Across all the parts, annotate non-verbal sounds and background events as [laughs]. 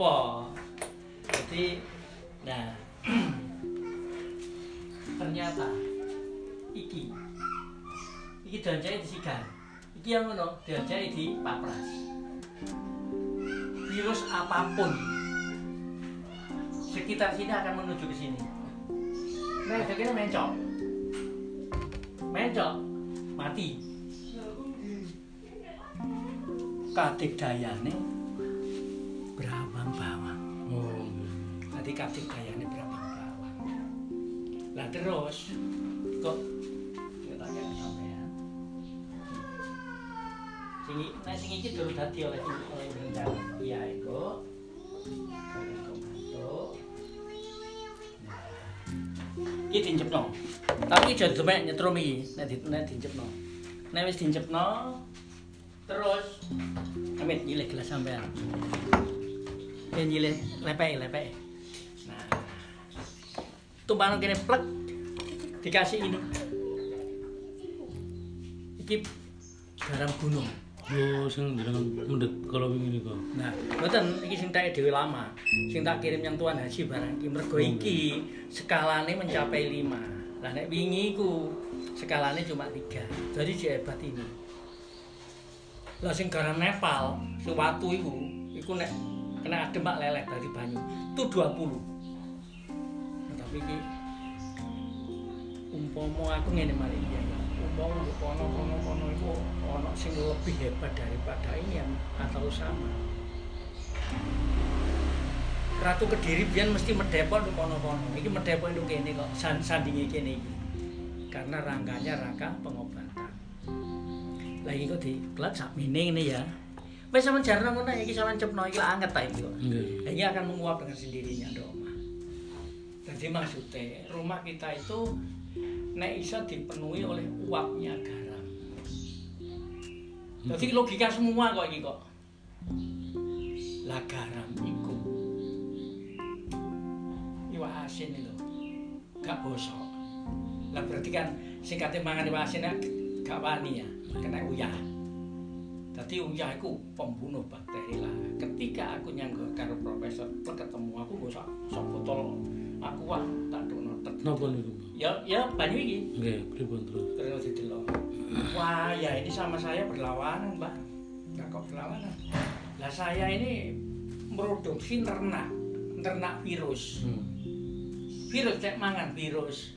Apa-apa. Jadi nah [clears throat] ternyata iki iki diancai di sigar. Iki yang ngono diancai di papras. Virus apapun sekitar sini akan menuju ke sini. Nah, itu kira mencok. Mencok, mati. Kadik dayane Dayane berabang bawang. Lah terus kok ya tanya sampean. Sing nek sing iki durung dadi oleh oleh rencana. Iku. Komando. Iki dincepno. Tapi aja demek nyetrum iki nek nek dincepno. Nek wis dincepno terus amit nyilih gelas sampean. Ya nyilih lepek lepek. Tumpahan kene plek dikasih ini. Iki garam gunung. Yo sing jenengan mendhet kalau wingi niku. Nah, mboten iki sing tak dhewe lama. Sing tak kirim yang Tuan Haji barang iki mergo iki skalane mencapai 5. Lah nek wingi iku skalane cuma 3. Jadi si hebat ini. Lah sing garam Nepal, sing watu iku, iku nek kena adem mak leleh dari banyu. Itu 20. Nah, tapi iki umpama aku ngene mari ya. Umpama kono kono kono iku ana sing lebih hebat daripada ini yang atau sama. Ratu Kediri biyen mesti medhepo nduk kono-kono. Iki medhepo nduk kene kok san sandinge kene iki. Karena rangkanya rangka pengobatan. Lah iki kok diklek sak mene ngene ya. Wis sampean jarno ngono iki sampean cepno iki anget ta iki kok. Ini akan menguap dengan sendirinya omah. Jadi maksudnya rumah kita itu nek iso dipenuhi oleh uapnya garam. Jadi logika semua kok iki kok. Lah garam iku iwak asin itu gak bosok. Lah berarti kan sing kate mangan iwak asin gak wani ya, kena uyah. Dadi uyah iku pembunuh bakteri lah. Ketika aku nyanggo karo profesor ketemu aku sak sak botol aku wah tak dono tek. Napa niku? Ya ya banyu iki Nggih, pripun terus? terus didelok. Wah, ya ini sama saya berlawanan, Mbak. Nggak kok berlawanan. Lah saya ini produksi ternak, ternak virus. Hmm. Virus cek mangan virus.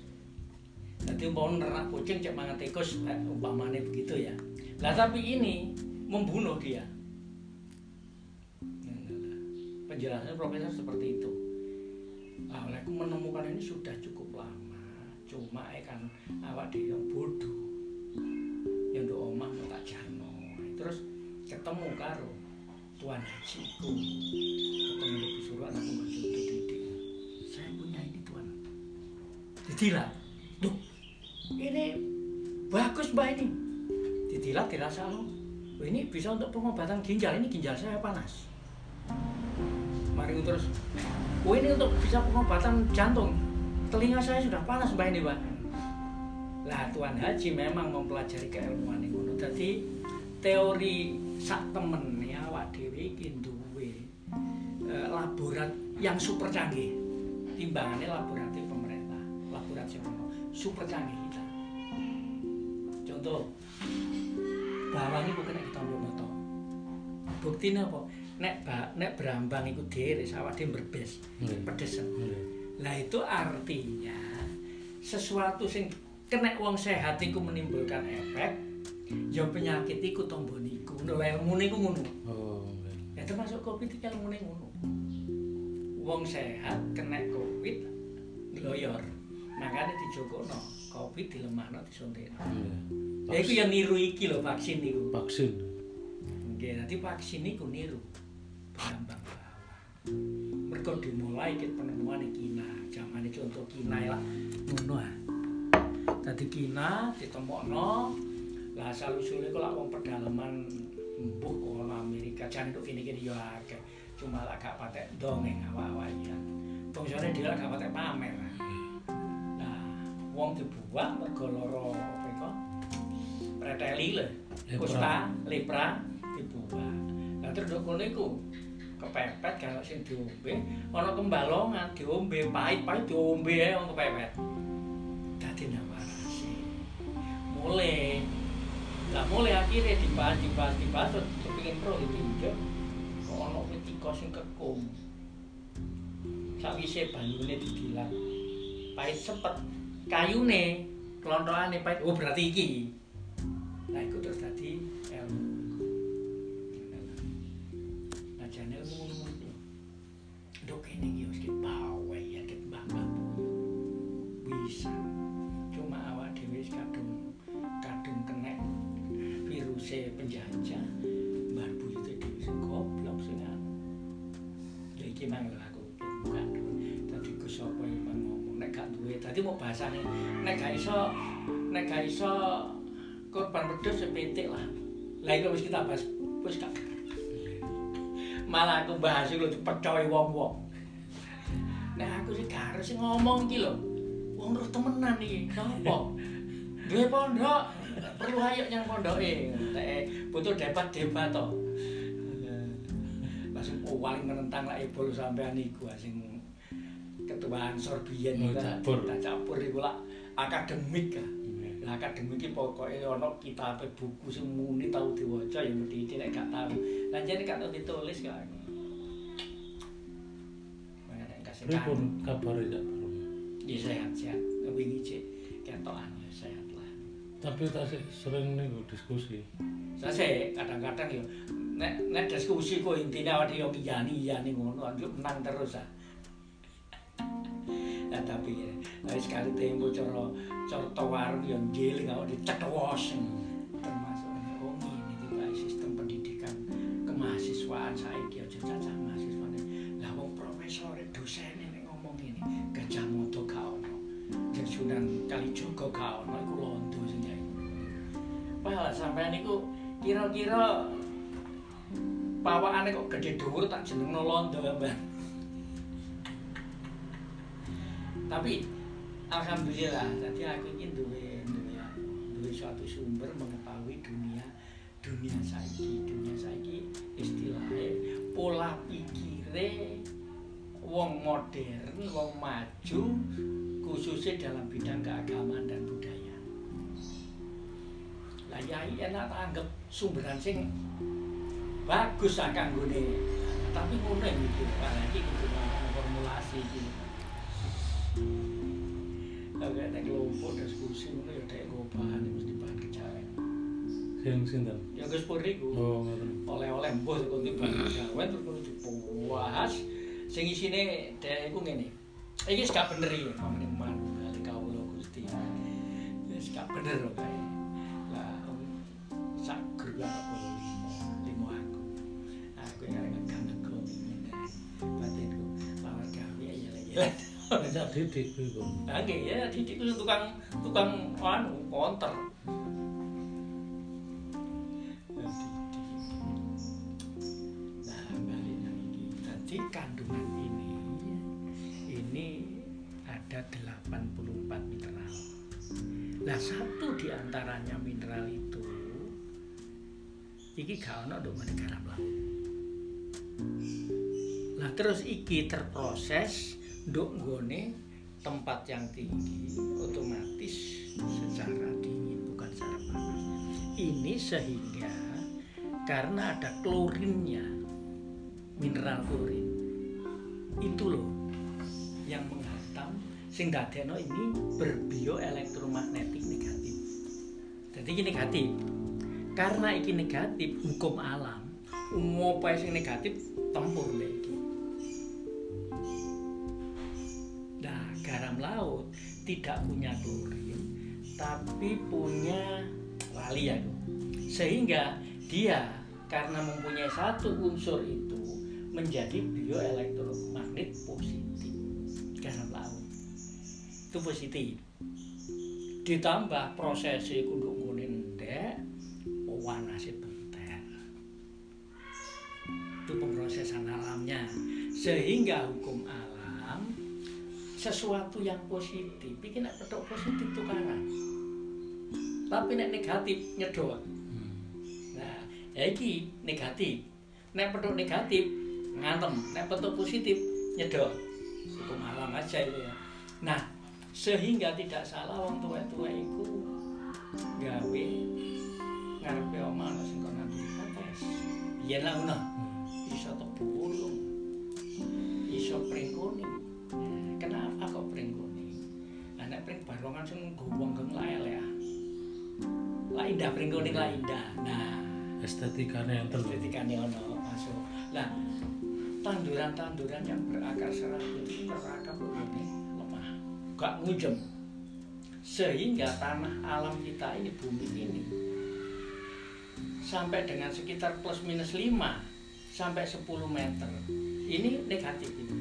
Jadi umpama ternak kucing cek mangan tikus, eh, umpamanya begitu ya. Lah tapi ini membunuh dia. Penjelasannya profesor seperti itu. Nah, oleh aku menemukan ini sudah cukup lama. Cuma eh kan awak dia yang bodoh. Yang do omah mau tak jarno. Terus ketemu karo tuan hajiku. Ketemu di suruh anakku berjumpa didik. Saya punya ini tuan. Ditilah. Duh, ini bagus mbak ini. Ditilah dirasa lo. "Oh, ini bisa untuk pengobatan ginjal. Ini ginjal saya panas. Mari terus. Oh ini untuk bisa pengobatan jantung. Telinga saya sudah panas mbak ini mbak. Lah Tuan Haji memang mempelajari keilmuan ngono. Jadi teori sak temen ya awak dhewe iki eh, laborat yang super canggih. Timbangannya laboratorium pemerintah, pemerintah, super canggih kita. Contoh, bawang itu kena ditombol moto. Buktinya apa? Nek ba, nek berambang iku dhewe dhewe berbes, pedesen. Nggih. Lah itu artinya sesuatu sing kena wong sehat iku menimbulkan efek ya penyakit iku tombo niku. Lho ilmu niku ngono. Oh. Ya termasuk Covid iki ilmune ngono. Wong sehat kena Covid gloyor. Makanya dijogokno Covid dilemahno disuntikno. Ya iku yang niru iki lho vaksin niku. vaksin. Nggih, dadi vaksin niku niru. Mergo dimulai ket penemuan Kina, zamane contoh Kina lah ngono ah. Dadi Kina ditemokno lah asal usule kok lak wong pedalaman empuh kono Amerika jan untuk kene-kene yo akeh. Cuma lak gak patek dongeng awak-awak ya. Bangsane dhewe lak gak patek pamer. Nah, wong dibuang mergo lara apa iku? Preteli lho. Kusta, lepra dibuang. Lah terus nduk kono iku kepepet kalau sing diombe. Ana kembalongan diombe pahit-pahit diombe ae wong kepepet. Dadi nawarasi. Mulai lah mulai akhirnya dibahas dibahas dibahas terus kepingin pro itu kok ana ketika sing kekum? Sakwise banyune didilat pahit sepet. Kayune kelontokane pahit. Oh berarti iki. Nah itu terus tadi tadi mau bahasane nek gak iso nek gak iso korban wedhus ya petik lah. Lah itu wis kita bahas wis gak. Malah aku bahas itu dipercaya wong-wong. Nah aku sih gak harus ngomong iki lho. Wong roh temenan iki sapa? Duwe pondok perlu ayo nyang pondoke. Nek butuh debat-debat to. Langsung oh, paling menentang lah ibu sampean iku ah, sing ketua ansor biyen Oh, campur. tak campur iku lah akademik ah. Lah akademik iki pokoke ana kitabe buku sing muni tau diwaca ya mesti nek gak tau. Lah jane gak tau ditulis kok. Makanya kasih Pripun kabar ya? Ya sehat-sehat. Wingi cek ketokan ya sehat lah. Tapi tak sering nih diskusi. Saya kadang-kadang ya nek nek diskusi kok intine awake yo ngiyani-iyani ngono anjuk menang terus ah. Nah, tapi ya, nah, sekali tempo cara cara tawarun yang giling awak dicetwos termasuk oh ini tiba sistem pendidikan kemahasiswaan saiki aja cacah mahasiswa lah wong profesor dosen ini ngomong ini gajah moto gak ono. Jek Sunan Kalijogo gak ono iku londo sing jai Wah, sampean niku kira-kira pawakane kok gede dhuwur tak jenengno londo Mbak. Tapi alhamdulillah tadi aku ini duwe duwe duwe suatu sumber mengetahui dunia dunia saiki. Dunia saiki istilahnya pola pikire wong modern wong maju khususnya dalam bidang keagamaan dan budaya. Lah yai enak tak anggap sumberan sing bagus lah kanggone tapi ngono yang mikir lagi kudu ngomong formulasi iki Oke, nek kelompok diskusi ngono ya dek nggo bahan mesti bahan kejawen. Sing sinten? Ya Gus Pur iku Oh, ngoten. oleh-oleh mbuh kok ndi bahan kejawen terus kudu dibahas sing isine dek iku ngene. Iki gak bener iki, pamane manut kali kawula Gusti. Wis gak bener kok. Lah sak ya kok aku. Aku yang ngegang nego ngene. Batinku lawar gawe ya ya. Ajak didik kuwi kok. Oke ya, didik itu tukang tukang anu konter. Nah, balik lagi. Jadi kandungan ini ini ada 84 mineral. Nah, satu di antaranya mineral itu iki gak ono nduk laut. Nah, terus iki terproses nggone tempat yang tinggi otomatis secara dingin bukan secara panas. Ini sehingga karena ada klorinnya mineral klorin itu loh yang menghantam sing dadekno ini berbioelektromagnetik negatif. Jadi ini negatif. Karena ini negatif hukum alam ngopo sing negatif? Tempur deh tidak punya klorin, tapi punya lali ya, sehingga dia karena mempunyai satu unsur itu menjadi bioelektromagnet positif. Garam laut itu positif. Ditambah prosesi kunduk kuning ndek wanase bentar itu pemrosesan alamnya. Sehingga hukum alam sesuatu yang positif. Iki nek petuk positif tukaran. Tapi nek negatif nyedot Hmm. nah ya iki negatif. Nek petuk negatif ngantem. Nek bentuk positif nyedot hukum alam aja itu ya. Nah sehingga tidak salah wong tua-tua itu gawe ngarepe omah ana sing kon nanti protes. Biyen lah ngono iso tebu iso pring kuning pring barongan sing gowong geng lah elek ah. lah indah pring kuning lah indah. Nah estetikanya yang terjadi ketikane ono masuk. Lah tanduran-tanduran yang berakar serabut itu berakar ini lemah. Gak ngujem. Sehingga tanah alam kita ini bumi ini sampai dengan sekitar plus minus 5 sampai 10 meter ini negatif ini.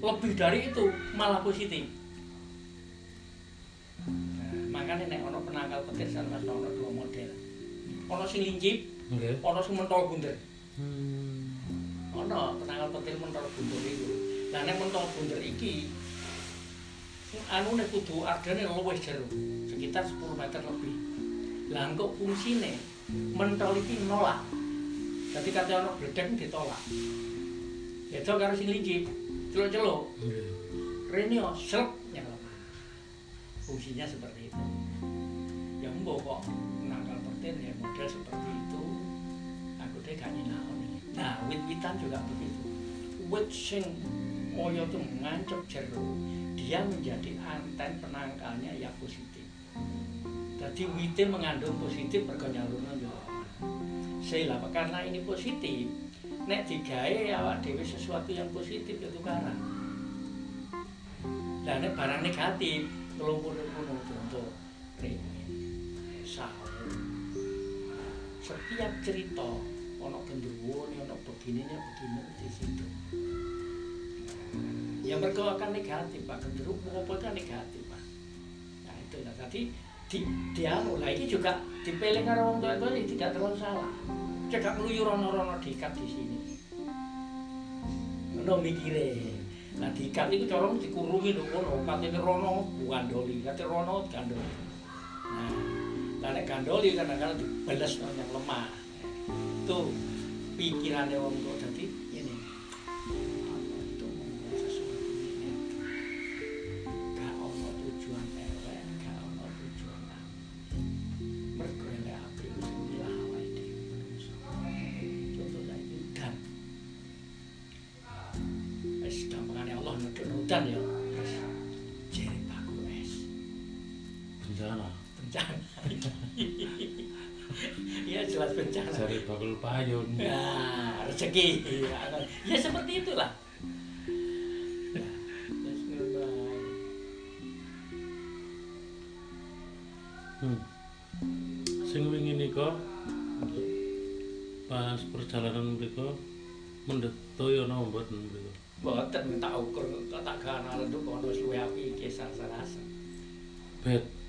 Lebih dari itu malah positif makanya nek ono penangkal petir sama ono dua model. Ono sing lincip ono sing mentol bunder. Hmm. ono penangkal petir mentol bunder itu nah nek mentol bunder iki anu nek kudu ardane luwih jero sekitar 10 meter lebih. Lah kok fungsine mentol iki nolak. Jadi kata ono bledek ditolak. Beda karo sing lincip celuk-celuk. Oke. Rene yo srep nyelep. Fungsinya seperti itu. Mbok kok nangkal petir ya model seperti itu. Aku deh gak nyinaoni. Nah, wit-witan juga begitu. Wit sing koyo tuh ngancep jero, dia menjadi anten penangkalnya ya positif. Jadi witnya mengandung positif mergo nyalurno yo. Sehingga karena ini positif, nek digawe awak dhewe sesuatu yang positif ya tukaran. Lah nek barang negatif ngelumpur-lumpur contoh Setiap cerita ono genderuwo ono begininya begini di situ. Ya mereka akan negatif Pak genderuwo apa kan negatif Pak. Nah itu lah tadi di dia mulai ini juga dipilih karo wong tua itu tidak terlalu salah. Cekak meluyur rono-rono diikat di sini. Ngono mikire. Nah diikat itu corong dikurungi lho kono, katene rono gandoli, katene rono gandoli. Nah, lah nek gandoli kadang-kadang dibeles yang lemah. Itu pikirannya wong tua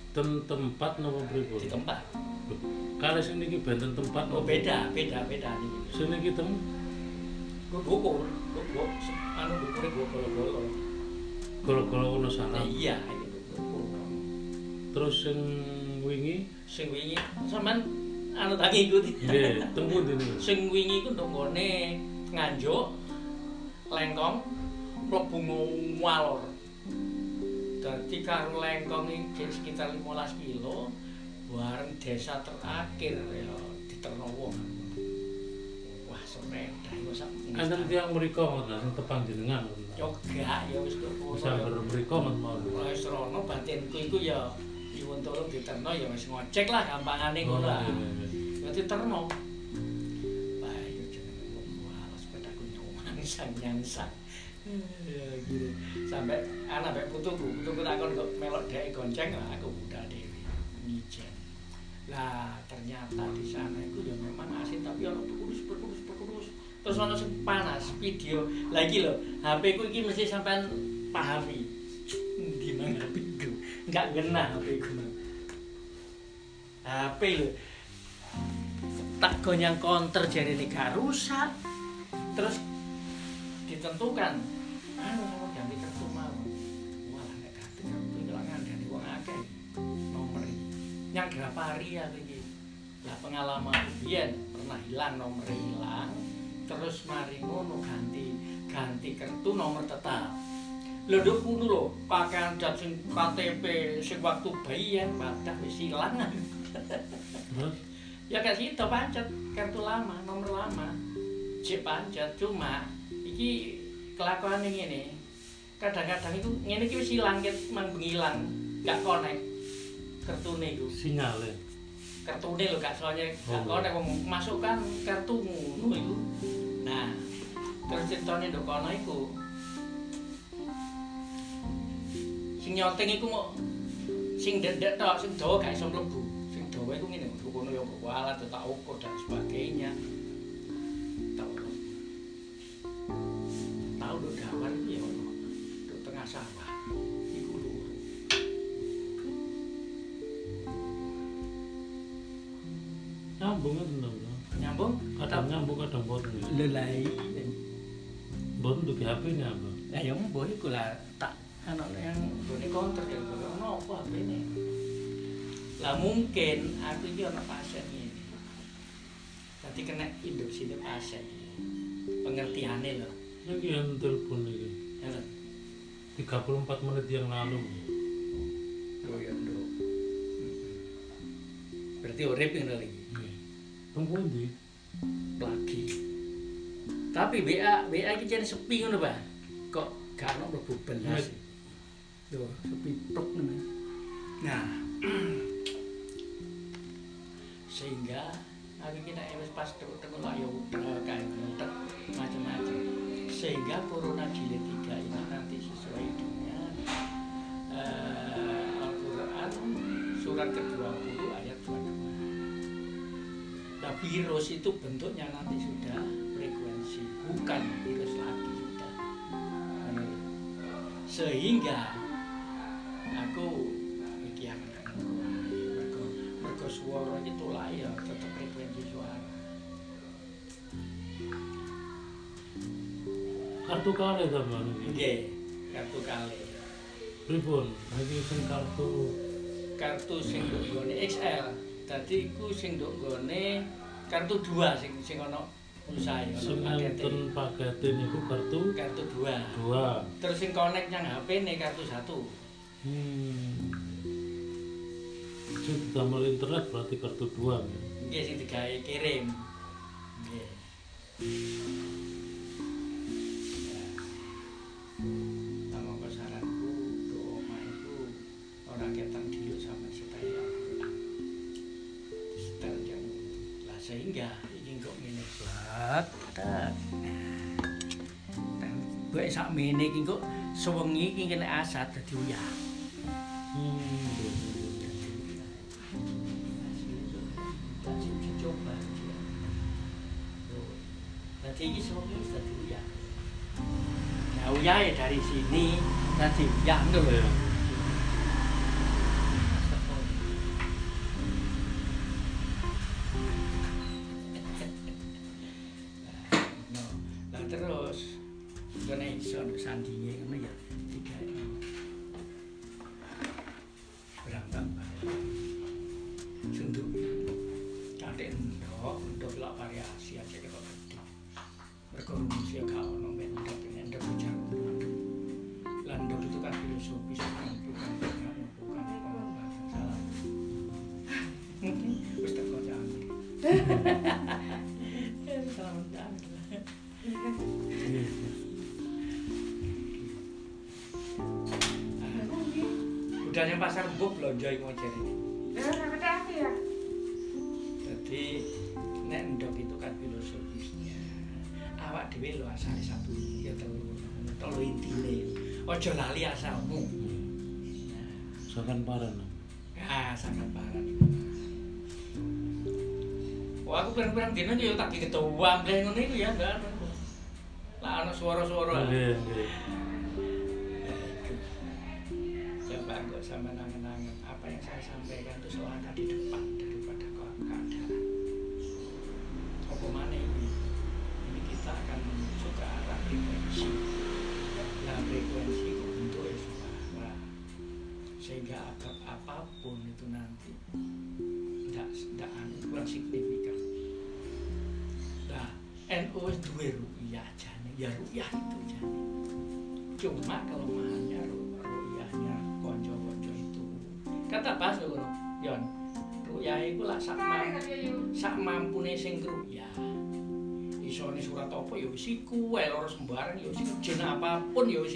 beten tempat napa pripun Di tempat. kali sing niki benten tempat Oh beda, beda, beda nih. sing niki teng gue bukur, anu bukurnya gue golo-golo. ono Nah, sarap iya, bukur. terus sing wingi Sing wingi, sampean anu tak ngikuti. nggih teng pundi niku [laughs] Sing wingi ku nggone nganjuk lengkong mlebu ngalor. Dadi karo lengkong iki sekitar 15 kilo bareng desa terakhir ya di Ternowo. Wah, sepeda iku sak. Enten tiyang mriko ngoten sing tepang jenengan. Yo gak ya wis kok. Bisa mriko ngoten mawon. Wis rono batinku iku ya diwontolo diterno ya wis ngocek lah gampangane ngono Oh, lah. iya. Berarti terno. Wah, yo jenenge wong wah sepedaku [laughs] nyangsang nyangsang. Ya gitu. Sampai anak mek putuku, putuku takon kok melok dhek gonceng lah aku udah dhewe. Mijen. Lah ternyata di sana itu ya memang asin tapi ono berkurus berkurus berkurus. Terus ono sing panas video. Lagi lho, HP ku iki mesti sampean pahami. Di mana HP? Enggak ngena HP ku. HP lho. Tak gonyang counter jari ini gak rusak. Terus ditentukan anu yang grapari ya iki. Lah pengalaman biyen pernah hilang nomor hilang. Terus mari ngono ganti ganti kartu nomor tetap. Lho nduk ngono lho pakaian dat sing KTP sing waktu bayi ya badak wis ilang ya kayak situ pancet. Kartu lama nomor lama. Cek pancet cuma iki kelakuan ini kadang-kadang itu iki wis ilang ket mang bengilang gak connect kartune iku. Sinyalnya kartune lho gak soalnya gak Oh. ngomong masukkan kartu ngono iku. Nah terus ceritanya nduk kono iku. Sing nyoteng iku mau sing ndek tok sing dawa gak iso mlebu. Sing dawa iku ngene lho kono ya walat tak ukur dan sebagainya. Tahu tahu lho dawar itu ya ono Nduk tengah sawah nyambung kan nyambung? Kadang nyambung kadang boten lelai. Boten tuh HP nya apa lah ya mbok iku lah tak ana yang gone counter ya ono apa HP ini? Lah mungkin aku iki ana pasien ini. Tadi kena induk sini pasien. Pengertiannya loh ini yang telepon ini ya kan 34 menit yang lalu. Oh ya berarti urip ngono lagi tunggu di lagi. Tapi BA BA iki jadi sepi ngono Pak. Kok gak ono mlebu belas Tuh, sepi plek ngono nah [clears throat] sehingga aku kira wis pas tuh tengok lah ya udah kayak ngutek macam-macam sehingga corona jilid 3 ini nanti sesuai dengan eh, Al-Quran surat ke-20 ayat 22 Nah, virus itu bentuknya nanti sudah frekuensi, bukan virus lagi sudah. Sehingga aku iki yang mergo mergo swara iki tolak ya tetep frekuensi suara. kartu kare sama Nggih, kartu kali. pripun lagi sing kartu Kartu sing nggone XL. Dadi iku sing nggone kartu dua sing sing ana pulsae sing enten pakete niku kartu Kartu dua. dua Terus sing connect yang HP nih kartu satu. hmm sing ditambah internet berarti kartu dua ya. Nggih sing digawe kirim. Nggih. Buat sak mene iki kok sewengi iki kena dadi uyah. hmm Tadi ini semuanya sudah uyah. Nah uyah ya dari sini nanti uyah itu ya [laughs] Salah mentan. Budalnya pasar buk belanja mau cari. Jadi nek ndok itu kan filosofisnya. Awak dhewe lho asale satu ya telu telu intine. Aja lali asalmu. Sakan parah nah. Ah, sangat parah. Wah, aku pirang-pirang dino ya tak ketua ambleh ngono iku ya enggak. Lah ana suara-suara. Nggih, nggih. Ya. Coba kok sama nangan-nangan apa yang saya sampaikan itu ada di depan daripada keadaan. Apa mana ini? Ini kita akan menuju ke arah frekuensi. Nah, frekuensi itu bentuknya suara. Sehingga apa apa pun itu nanti tidak tidak anu, kurang signifikan. NU duwe ru'yah jane. Ya ru'yah itu jane. Cuma kelemahannya ru- ru'yahnya konco-konco itu. Kata Pak ngono, Yon. Ru'yah iku lak sak sak mampune sing ru'yah. Isone surat apa ya wis iku, loro sembarang ya wis jen apa pun ya wis.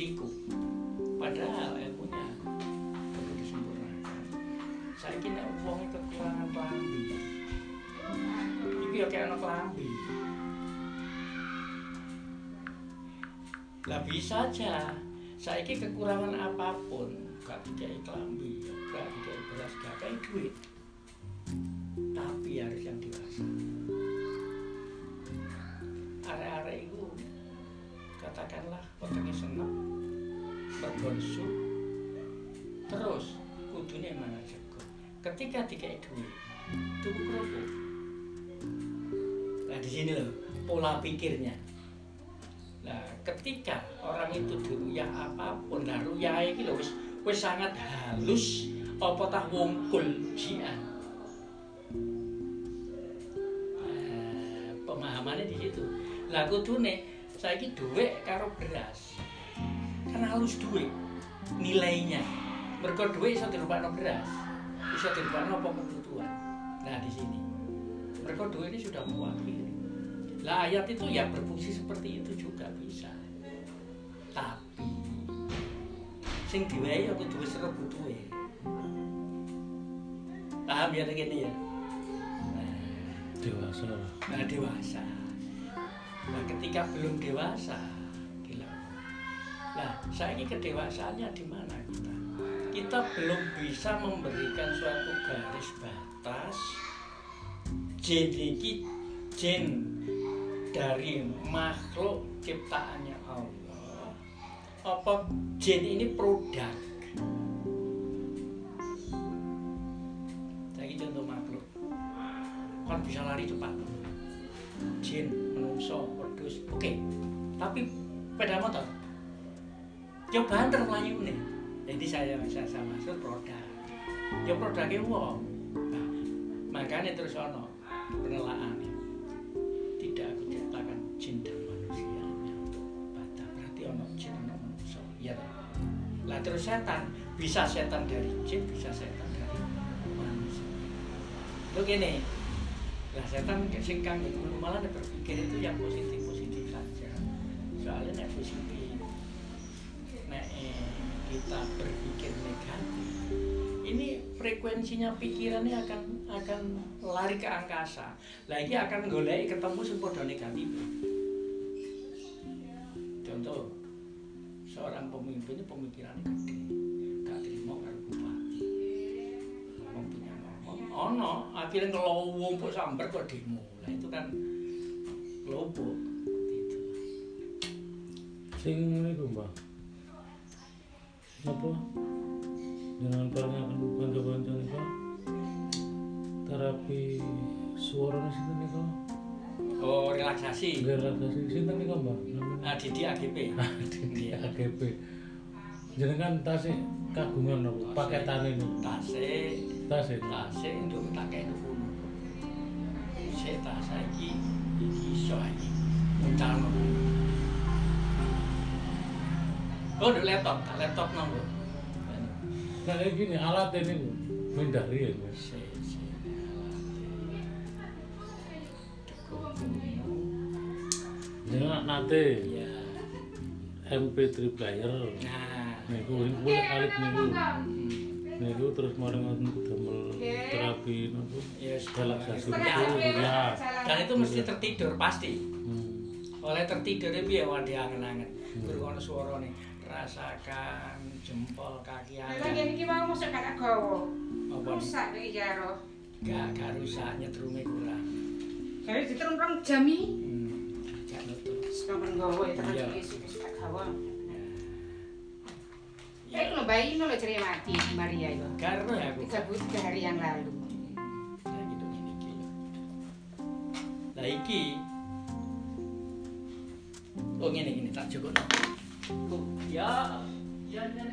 Padahal ilmunya perlu disempurnakan. Saiki nek wong kekurangan klambi. Iki ya kayak ana klambi. Lah bisa aja. Saiki kekurangan apa pun, gak dikai klambi, gak dikai beras, gak dikai duit. Tapi harus yang dewasa. Arek-arek itu katakanlah wetenge senep berbonsu terus kudune mana jago ketika dikai duit tuku kerupuk nah di sini loh pola pikirnya ketika orang itu diruyah apa pun nah ruyah ini loh wis wis sangat halus apa tah wongkul jian? Nah, pemahamannya di situ. Lah kudune saiki duit karo beras kan halus duit nilainya. Mergo duit iso dirupakno beras iso dirupakno apa kebutuhan. Nah di sini. Mergo duit ini sudah mewakili lah ayat itu ya berfungsi seperti itu juga bisa. Tapi sing diwehi ya kudu wis rebu duwe. Paham ya gini ya? Nah, dewasa. Nah dewasa. Nah ketika belum dewasa dilakukan nah saya ini kedewasaannya di mana kita? Kita belum bisa memberikan suatu garis batas ini jin dari makhluk ciptaannya Allah. Apa jin ini produk? Saya contoh makhluk. Kan bisa lari cepat. Jin menungso wedus oke. Tapi sepeda motor. Coba antar melayu nih jadi saya saya, saya maksud produk. Ya produknya wong nah, makanya terus ono penelahan setan. Bisa setan dari jin bisa setan dari manusia. Lo gini. Lah setan sing kanggo ngono malah nek berpikir itu yang positif positif saja. Soalnya nek positif nek eh, kita berpikir negatif ini frekuensinya pikirannya akan akan lari ke angkasa. Lagi akan golek ketemu padha negatif. Contoh seorang pemimpin itu pemikirannya gede akhirnya ngelompok sambar kok demo. Lah itu kan kelompok gitu. sing niku mbak apa? Dengan perangaken kanca-kanca niku terapi suara sinten niku? Oh relaksasi. Relaksasi. Sinten niku mbak nah, Didi AGP [laughs] di Iya. AGP jenengan tasih kagungan apa? Paketane niku tasik tasih tasik untuk tak kayak dulu saya tak saiki iki iso iki muncalno oh di laptop tak laptop nang lho nah kayak gini alat ini mindari ya. Guys Si- si- jenengan nate. Iya. MP3 player. Nah, niku niku. Alit niku niku terus mari ngoten damel terapi napa ya relaksasi Ya. Dan itu mesti tertidur pasti. hmm. Oleh tertidur itu ya wadah angen-angen. Berkono suara nih rasakan jempol kaki Lagi angen. iki mau masuk kata gawa. Nih? Rusak iki jaro. Gak gak rusak nyetrume kurang. Jadi diterung jami. Hmm, gak nutup. Sekarang gawa ya terus Iya. isi wis tak gawa. Bayi no lo ceria mati Maria itu. Karena ya aku. Tiga, bu- tiga hari yang lalu. Nah gitu ini iki. Lah iki. Oh ngene ngene tak jogokno. Oh, Ya, ya ya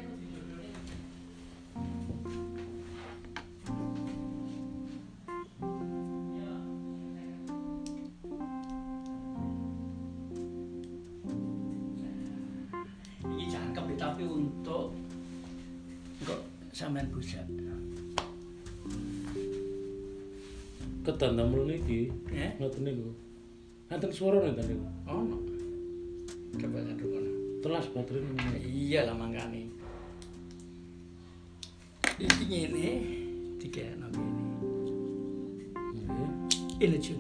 Ketan damel niki Ya? ngoten niku. Ngaten swara tadi. Ono. Coba kono. Telas baterai niku. Iya lah mangkane. Iki ngene dikene ngene. Nggih. Ini cuy.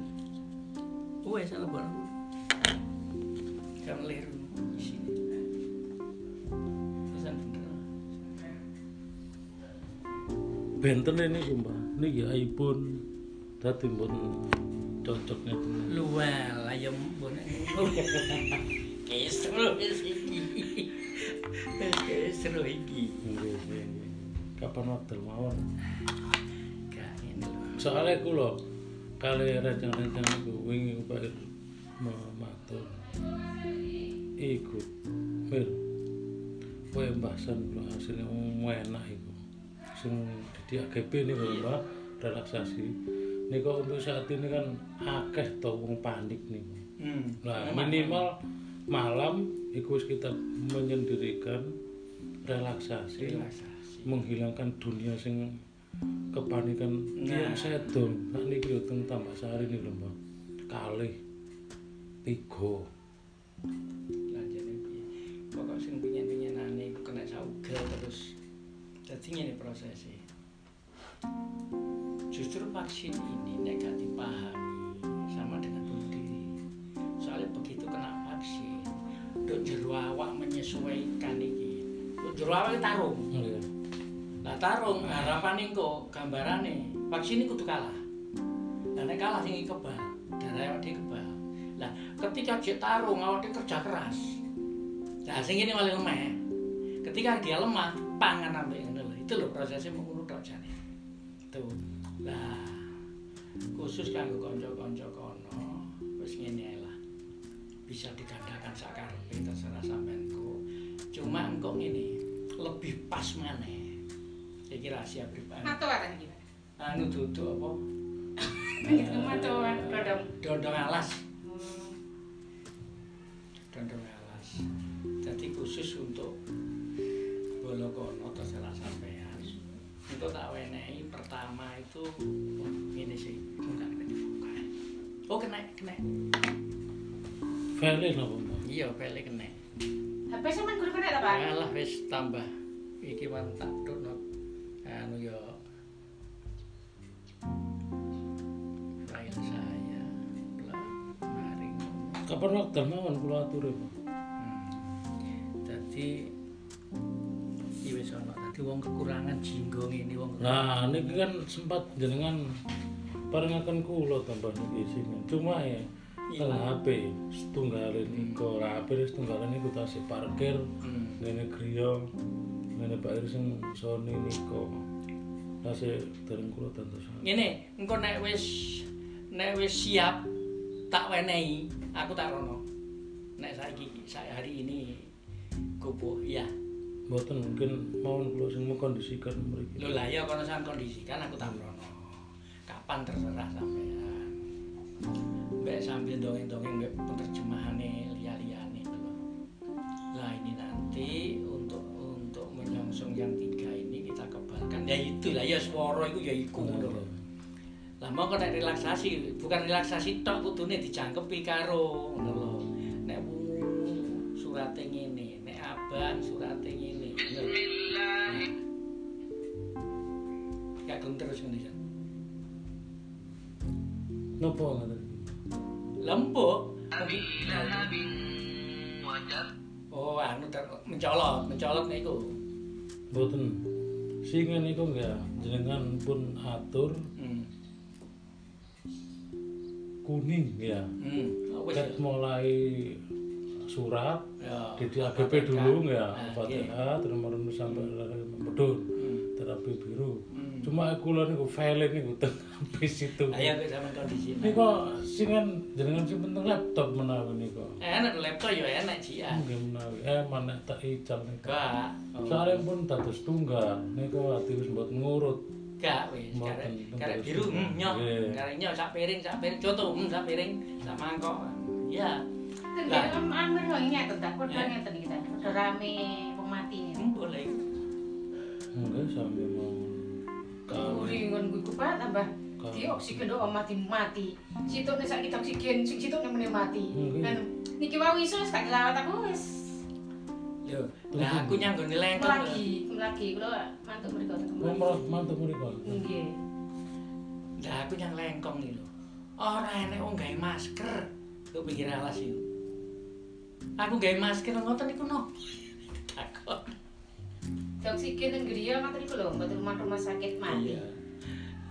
Wes salah barang. Kan liru. Benten ini sumpah. Niki iPhone dadi mbon cocoknya luwel ayo mbon kesel iki kesel iki kapan waktu mawon? Soalnya aku loh kali rencana-rencana aku wingi aku pakai mematur ikut mil kue kula belum hasilnya enak itu sing dadi AGB nih mbak relaksasi. Ini kok untuk saat ini kan akeh to wong panik nih Hmm. nah minimal malam iku wis kita menyendirikan relaksasi relaksasi. menghilangkan dunia sing kepanikan Nah. yang sedon nak niki lho teng tambah sari nih lho Mbak kalih tiga Lanjane piye? Pokok sing pinyen-pinyenane iku kena saugel terus. Dadi ngene prosesnya. Justru vaksin ini nek gak dipahami sama dengan bunuh diri. Soalnya begitu kena vaksin, dok jero awak menyesuaikan iki. Dok jero awak iki tarung. Iya. Lah tarung harapan kok gambarane vaksin ini kudu kalah. Lah nek kalah sing kebal, darah awak kebal. Lah ketika jek tarung awak kerja keras. Lah sing ini malah lemah. Ketika dia lemah, pangan lho. Itu lho prosesnya mengono Tuh. Lah khusus kanggo kanca-kanca kono wis ngene lah. Bisa digandakan sakarepe terserah sampean kok. Cuma engko ngene, lebih pas maneh. Iki rahasia pribadi. Mato arah iki. Anu duduk apa? [laughs] Mato rodong. Dondong alas. Hmm. Dondong alas. Jadi khusus untuk bolokono terserah sampean. Itu tak wenehi pertama itu oh, ini sih bukan kena dibuka. Oh kena kena. Napa Mbak Iya pele kena. HP sampean guru kena ta, Pak? Alah wis tambah. Iki man tak download. Anu yo. File saya. Lah, mari kapan wekdal mawon kula atur ya Pak Dadi iki wis ana. Dadi wong kekurangan jinggo ngene wong. nah niki kan sempat jenengan paringaken kula tambah niki sini cuma ya teng HP setunggalin iku lah HP setunggalin iku tasih parkir Hmm. ngene griya ngene Pak Ir sing Sony niko tasih dereng kula tentu Ngene, engko nek wis nek wis siap tak wenehi, aku tak rono. Nek saiki saya hari ini kupu ya. Mboten mungkin mawon kula sing mengkondisikan mriki. Lho lah ya kono sampean kondisikan aku tak rono. Kapan terserah sampean. Mbak sambil dongeng-dongeng mbak penerjemahane liya-liyane loh. Lah ini nanti untuk untuk menyongsong yang tiga ini kita kebalkan. Ya itulah ya swara itu ya iku ngono lho. Lah mau nek relaksasi, bukan relaksasi tok kudune dijangkepi karo ngono lho. Nek surate ngene, nek abang Gelem terus ngene ngoten? Lempuk. Oh, anu ter mencolot, mencolot niku. Mboten. Singen niku enggak jenengan pun atur Hmm. kuning ya. Hmm. Oh. Ket mulai surat Ya. di AGP dulu ya Fatihah terus merenu sampai medun Hmm. Terapi biru. Hmm. Cuma kula niku file niku teng habis itu. Ayo ke zaman kondisi. Niku singen jenengan sing penting laptop menawi niku. Enak laptop ya enak sih ya. Nggih menawi. Eh mana tak ical niku. Gak. Oh. Soalnya pun dados tunggal niku ati wis mboten ngurut. Gak wis, karek karek biru hmm, nyok. Karek nyok sak piring, sak piring contoh, hmm, sak piring, sak mangkok. Ya. Kan dia kan amir wong nyatet ta, padha Eh. ngeten kita. Rame. Hmm, boleh. Enggak sampai mau kawin Uri ngon gue kupat tambah Kawin. di oksigen do mati mati. Situ nih sakit oksigen, sing situ nih meneh mati. Dan niki wae iso kelawat aku wis Yo, lah aku nyanggone lengkong. lagi, lagi kula mantuk mriku merah mantap mereka Nggih. Lah aku nyang lengkong iki lho. Ora enek wong gawe masker. Kok pikir alas iki. Aku gawe masker ngoten niku no. [laughs] Takon. Di oksigen nang griya ngoten niku lho, mboten rumah rumah sakit mati. Iya.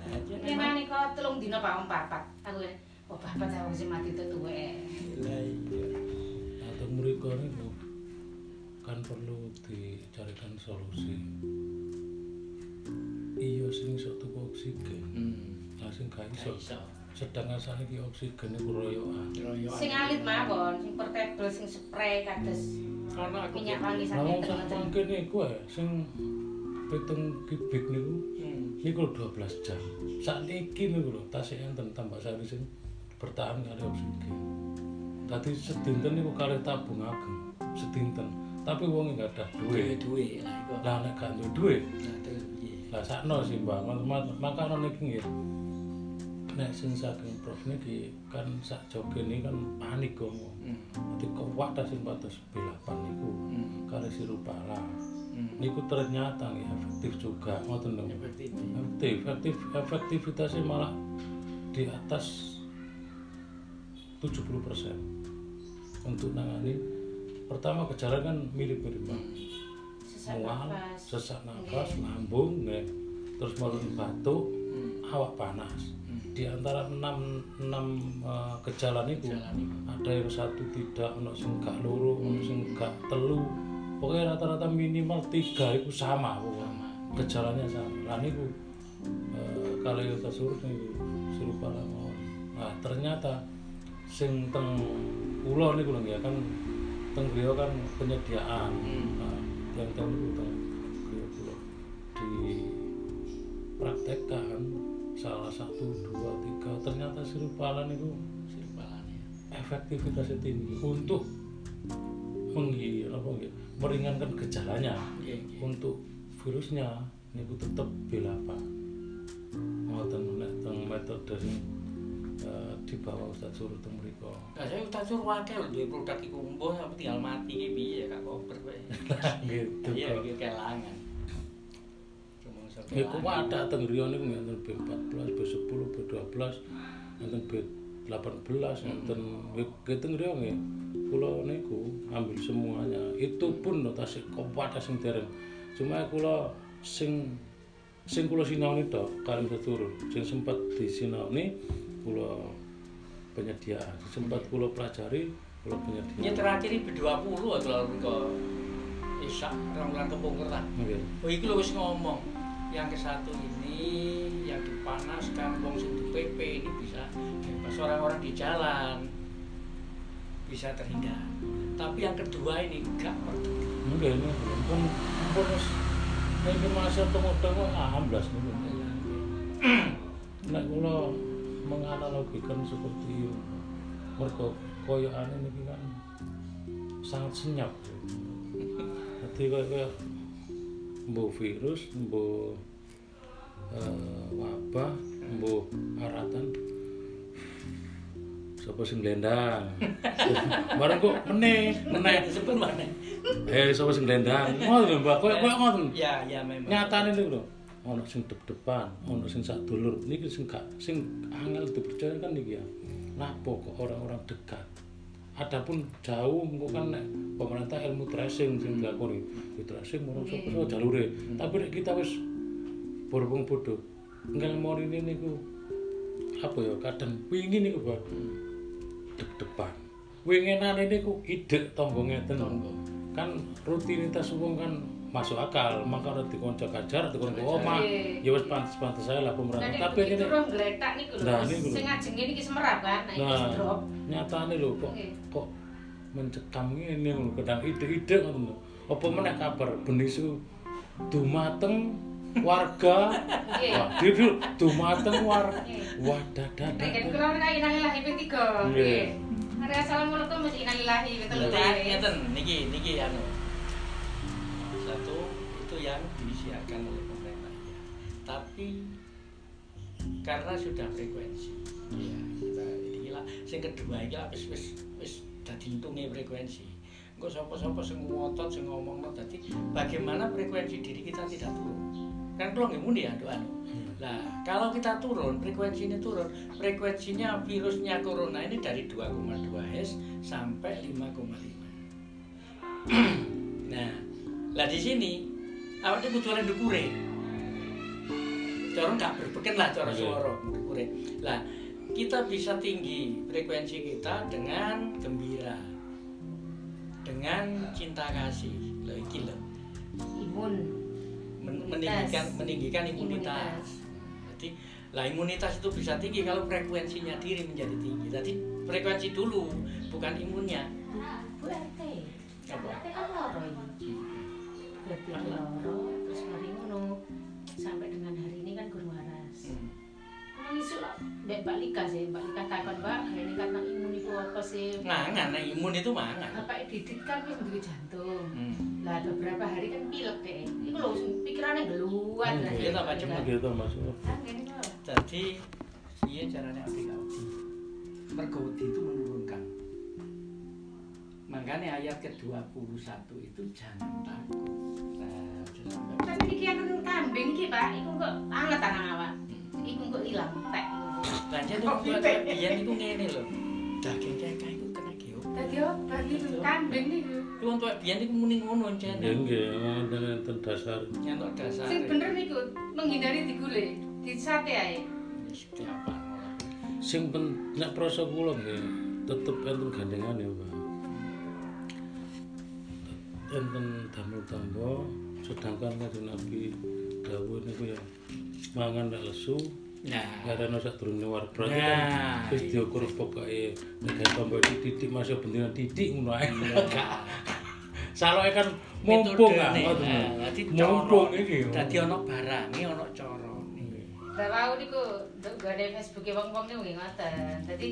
Ini jeneng- nang niku telung dina Pak Om papat. Aku oh papat aku sing mati tuh tuwe. Lah iya. atau mereka itu kan perlu dicarikan solusi iya sing iso tuku oksigen Hmm. lah sing gak Gak iso iso. sedangkan saiki oksigen iku royokan Royoan. Sing alit mawon, sing portable, sing spray kados Kono aku minyak wangi sampai mangkene iku ae sing pitung kubik niku Hmm. niku 12 jam. Sakniki niku lho tasih enten tambah sari sing bertahan kali oksigen. Dadi sedinten niku kali tabung ageng, sedinten. Tapi wong enggak ada Duwe duit. duwe lah iku. Lah nek gak duwe duit, lah sakno sih Mbak. Maka niki nggih. Nek sing saking prof niki kan sak jogen ini kan panik kok. Hmm. Dadi kuwat ta sing patos B8 niku. Hmm. Kali sirupala. Hmm. Niku ternyata nggih efektif juga ngoten lho. Efektif, efektif efektivitasnya malah di atas 70% untuk nangani pertama gejala kan mirip-mirip sesak mual, nafas. sesak nafas, lambung, terus marun batuk, Hmm. awak panas. Di antara enam, enam gejala itu ada yang satu tidak, ono sing gak loro, ono sing gak telu. Pokoknya rata-rata minimal tiga itu sama pokoknya. Sama. Gejalanya sama. Lah niku eh, kalau kita suruh niku suruh para mawon. Nah, ternyata sing teng pulau niku lho ya kan teng griya kan penyediaan. Hmm. Nah, yang teng niku teng di praktekkan salah satu dua tiga ternyata sirupala niku Sirupalane. efektivitasnya tinggi untuk menghi apa nggih, meringankan gejalanya Nggih, nggih. untuk virusnya niku tetep B8 ngoten nek teng metode sing eh, di bawah Ustaz Suruh teng mriku Lah saya tak suruh wakil duwe produk iku umbuh tapi tinggal mati ki piye gak koper kowe. [laughs] gitu Iya iki kelangan. Iku kelangan. ada teng griya niku ngenten B14, B10, B12, ngenten B18, ngenten ngeten griya nggih. Kula niku ambil semuanya. Itu pun lho tasih sing dereng. Cuma kula sing sing kula sinaoni tok kalian turun. Sing sempat disinaoni kula penyediaan. Sempat kula pelajari kula penyediaan. terakhir ini B20 kalau ke Isak, orang bulan kepungkur lah. Oh itu wis ngomong yang ke satu ini yang dipanaskan wong sing PP ini bisa bebas orang-orang di jalan bisa terhindar. Tapi yang kedua ini enggak perlu. Nggih, ini pun pun niki masih temu-temu amblas niku. Nek kula menganalogikan seperti mergo koyokane niki kan sangat senyap. Koyo mbuh virus, mbuh eh, wabah, mbuh aratan sapa sing glendang. [laughs] Bareng kok meneh, meneh. disebut mana? Eh, sapa sing glendang? Ngoten Mbak. Koyo koyo ngoten. Ya, ya memang. Nyatane niku lho. Ono sing dep-depan, ono sing sak dulur. Niki sing gak sing angel dipercaya kan niki ya. Napa kok orang-orang dekat? Adapun jauh engko kan nek pemerintah ilmu tracing sing dilakoni. Di tracing mau sapa sapa jalure. Tapi nek kita wis berhubung bodoh. Enggal morine niku apa ya kadang wingi niku, Pak. Dep-depan. Winginane niku ide tangga ngeten. Tangga. Kan rutinitas wong kan masuk akal, maka ora dikonco kajar, dikonco omah. Iya. Ya wis pantes-pantes saya lah Nah, pemerintah. nek Tapi ini roh gletak niku lho. Nah, niku lho. Sing ngajenge niki semerap kan, nah iki nah drop. nyatane lho kok Nggih. kok mencekam ngene lho kadang ide-ide ngoten lho. Apa meneh kabar benisu dumateng warga Nggih. Wah, dumateng war Nggih. wadah Nek kan dadah. kula nek innalillahi ping 3. Nggih. Nggih. Assalamualaikum mesti innalillahi ping 3 Berarti ngeten. Niki niki anu. satu itu yang disiarkan oleh pemerintah. Ya. tapi karena sudah frekuensi. Ya kita ini lah. Kedua ini lah wis wis wis dadi frekuensi. Engko sapa-sapa sing ngotot sing ngomongno bagaimana frekuensi diri kita tidak turun? Kan kalau nggak mundi ya doa Nah, kalau kita turun, frekuensinya turun. Frekuensinya virusnya corona ini dari 2,2 Hz sampai 5,5. [clears throat] nah, lah di sini awaknya kudu oleh dukure. Cara nggak berbeken lah cara Oke. suara dukure. Lah, kita bisa tinggi frekuensi kita dengan gembira. Dengan cinta kasih. Loh iki lho. imun Men- Imunitas. meninggikan meninggikan imunitas. Jadi lah imunitas itu bisa tinggi kalau frekuensinya diri menjadi tinggi. Jadi frekuensi dulu bukan imunnya. RT Apa? RT kan loro lebih loro terus mari ngono sampai dengan hari ini kan guru waras Hmm. Nang lah, Mbak Lika sih, Mbak Lika takon Mbak, ini itu apa sih? Mangan, nah imun itu mangan. Bapak Didit kan wis duwe jantung. Hmm. Lah beberapa hari kan pilek deh. Iku lho pikirannya geluan Hmm, iya, gitu masuk Kan ngene kok. Jadi iya caranya abdi kaudi. Mergodi itu menurunkan. Makanya ayat ke-21 itu jangan takut. Nah, Tapi iki yang kambing iki, Pak, iku kok anget tanang awak. Iku kok ilang tek. Lah jadi Oh, waktu pipe. biyen iku ngene lho. Daging kekah iku kena geo. Dadi obat iki kambing niku. Iku untuk biyen iku muni ngono ya encene. nggih wonten enten dasar Nyantuk dasar. Sing bener niku menghindari digule, di sate ae. Setiap anu. sing pen nek prasa kula nggih tetep enten gandengan ya Pak enten damel tambo sedangkan kanjeng Nabi dawuh niku ya mangan nek lesu Nah, karena sak durunge war berarti Nah, kan wis diukur pokoke nek gawe tambo titik masih bentukan titik ngono ae [laughs] Saloke kan mumpung ah ngoten. Nah, dadi mumpung iki Dadi ana barange ana carane. Lah wau niku nduk gane Facebook e wong-wong niku nggih ngoten. Dadi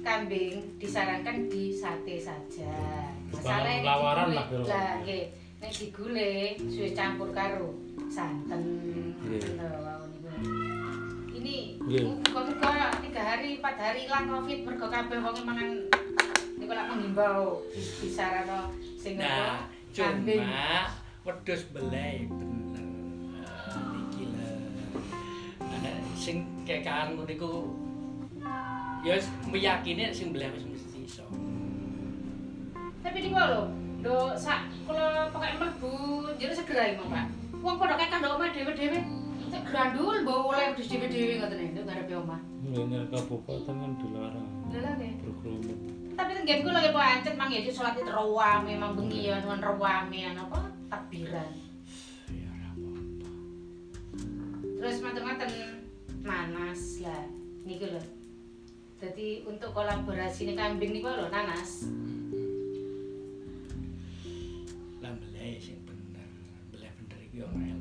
kambing disarankan di sate saja. Masalah nek Lawaran lah. Lah nggih, nek digule suwe campur karo santen. Nggih. Muga-muga tiga hari, empat hari ilang covid mergo kabeh wong mangan niku lak menghimbau di- disarano sing Nah, apa? Kambing. cuma wedhus belai bener. Niki lho. Nah, sing kekaan ngono niku ya wis meyakini sing belai wis mesti iso. Tapi niku lho, do sak kula pokoke mlebu jero segera iki, Pak. Wong padha kekang ndok omah dhewe-dhewe. Sik grandul bawa oleh wedhus dhewe-dhewe ngoten niku ngarepe omah. Nggih, nek kabupaten kan dilarang Lha lha nggih. berkerumun Tapi tenggen kula lagi pancet mang ya salat itu rawame memang bengi ya nuwun rawame apa takbiran. Ya ora apa-apa. Terus maten-maten nanas lah niku lho. Jadi untuk kolaborasi ini kambing niku lho nanas. Lah belai sing bener. Belai bener iki ana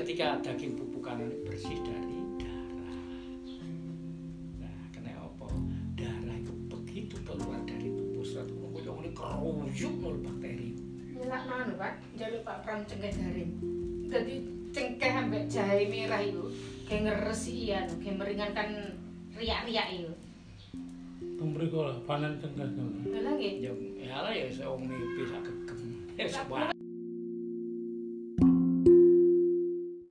ketika daging pupu kanan ini bersih dari darah. Nah, kena apa? Darah itu begitu keluar dari tubuh suatu koyo ngene keruyuk nol bakteri. Nyelak nanu pak, jalur pak Pram cengkeh garing. Jadi cengkeh ambek jahe merah itu, kayak ngeresi iya, kayak meringankan riak-riak itu. Mriku lah panen cengkeh. Lha nggih. Ya, ya lah ya saya wong mimpi sak gegem. Ya sebuah